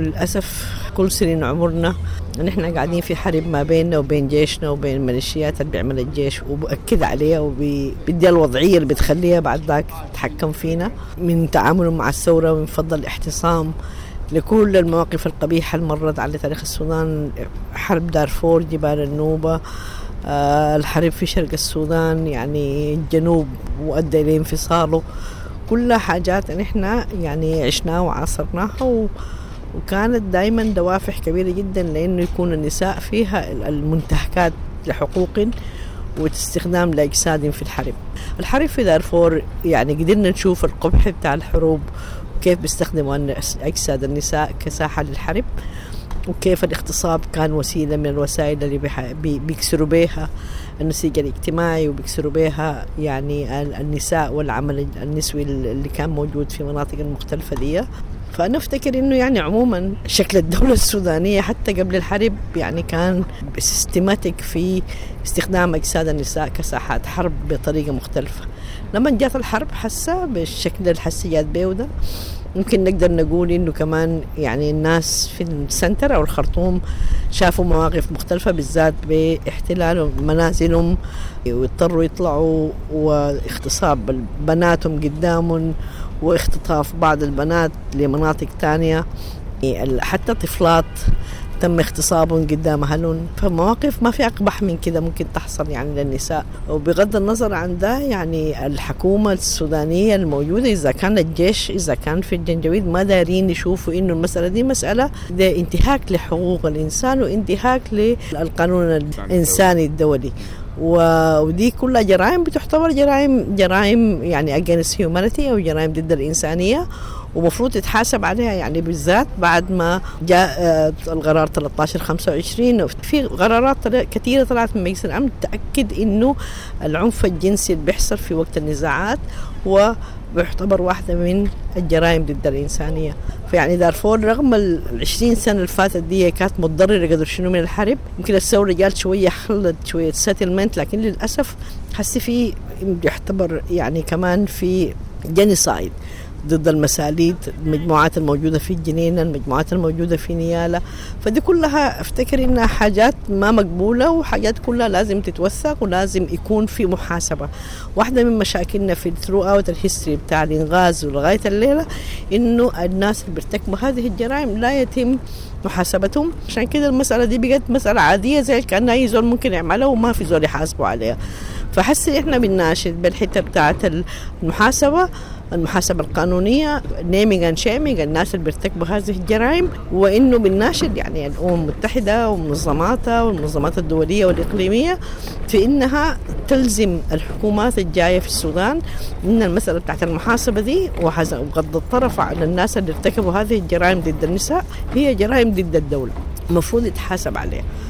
للأسف كل سنين عمرنا نحن قاعدين في حرب ما بيننا وبين جيشنا وبين الميليشيات اللي بيعمل الجيش وبأكد عليها وبيدي الوضعية اللي بتخليها بعد ذاك تتحكم فينا. من تعامله مع الثورة ومن فضل الاحتصام لكل المواقف القبيحة اللي مرت على تاريخ السودان. حرب دارفور جبال النوبة آه الحرب في شرق السودان يعني الجنوب وأدى إلى انفصاله. كلها حاجات نحن يعني عشناها وعاصرناها و وكانت دائما دوافع كبيرة جدا لأنه يكون النساء فيها المنتهكات لحقوق واستخدام لأجساد في الحرب. الحرب في دارفور يعني قدرنا نشوف القبح بتاع الحروب وكيف بيستخدموا أجساد النساء كساحة للحرب وكيف الاغتصاب كان وسيلة من الوسائل اللي بيكسروا بها النسيج الاجتماعي وبيكسروا بها يعني النساء والعمل النسوي اللي كان موجود في مناطق المختلفة دي. فأنا أفتكر إنه يعني عموما شكل الدولة السودانية حتى قبل الحرب يعني كان systematic في استخدام أجساد النساء كساحات حرب بطريقة مختلفة. لما جات الحرب حسا بالشكل الحسي هي بيه ده ممكن نقدر نقول إنه كمان يعني الناس في ال center أو الخرطوم شافوا مواقف مختلفة بالذات باحتلال منازلهم واضطروا يطلعوا واغتصاب بناتهم قدامهم واختطاف بعض البنات لمناطق تانية. حتى طفلات تم اغتصابهم قدام أهلهم. فمواقف ما في أقبح من كده ممكن تحصل يعني للنساء. وبغض النظر عن ده يعني الحكومة السودانية الموجودة إذا كان الجيش إذا كان في الجنجويد ما دارين يشوفوا إنه المسألة دي مسألة ده انتهاك لحقوق الإنسان وانتهاك للقانون الإنساني الدولي. ودي كلها جرائم بتعتبر جرائم جرائم يعني against humanity أو جرائم ضد الإنسانية. ومفروض تتحاسب عليها يعني بالذات بعد ما جاء القرار 13 25 في قرارات كثيرة طلعت من مجلس الأمن تأكد إنه العنف الجنسي اللي بيحصل في وقت النزاعات هو بيعتبر واحدة من الجرائم ضد الإنسانية. فيعني دارفور رغم ال 20 سنة اللي فاتت دي كانت متضررة قدر شنو من الحرب يمكن الثورة جات شوية خلت شوية سيتلمنت لكن للأسف حسي في يعتبر يعني كمان في genocide ضد المساليت المجموعات الموجودة في الجنينة المجموعات الموجودة في نيالا. فدي كلها أفتكر إنها حاجات ما مقبولة وحاجات كلها لازم تتوثق ولازم يكون في محاسبة. واحدة من مشاكلنا في throughout ال history بتاع الإنقاذ ولغاية الليلة إنه الناس اللي بيرتكبوا هذه الجرائم لا يتم محاسبتهم. عشان كده المسألة دي بقت مسألة عادية زي كأن أي زول ممكن يعملها وما في زول يحاسبوا عليها. فحسي إحنا بنناشد بالحتة بتاعت المحاسبة المحاسبة القانونية naming and shaming الناس اللي بيرتكبوا هذه الجرائم وإنه بنناشد يعني الأمم المتحدة ومنظماتها والمنظمات الدولية والإقليمية في إنها تلزم الحكومات الجاية في السودان إن المسألة بتاعت المحاسبة دي وغض الطرف على الناس اللي ارتكبوا هذه الجرائم ضد النساء هي جرائم ضد الدولة المفروض يتحاسب عليها.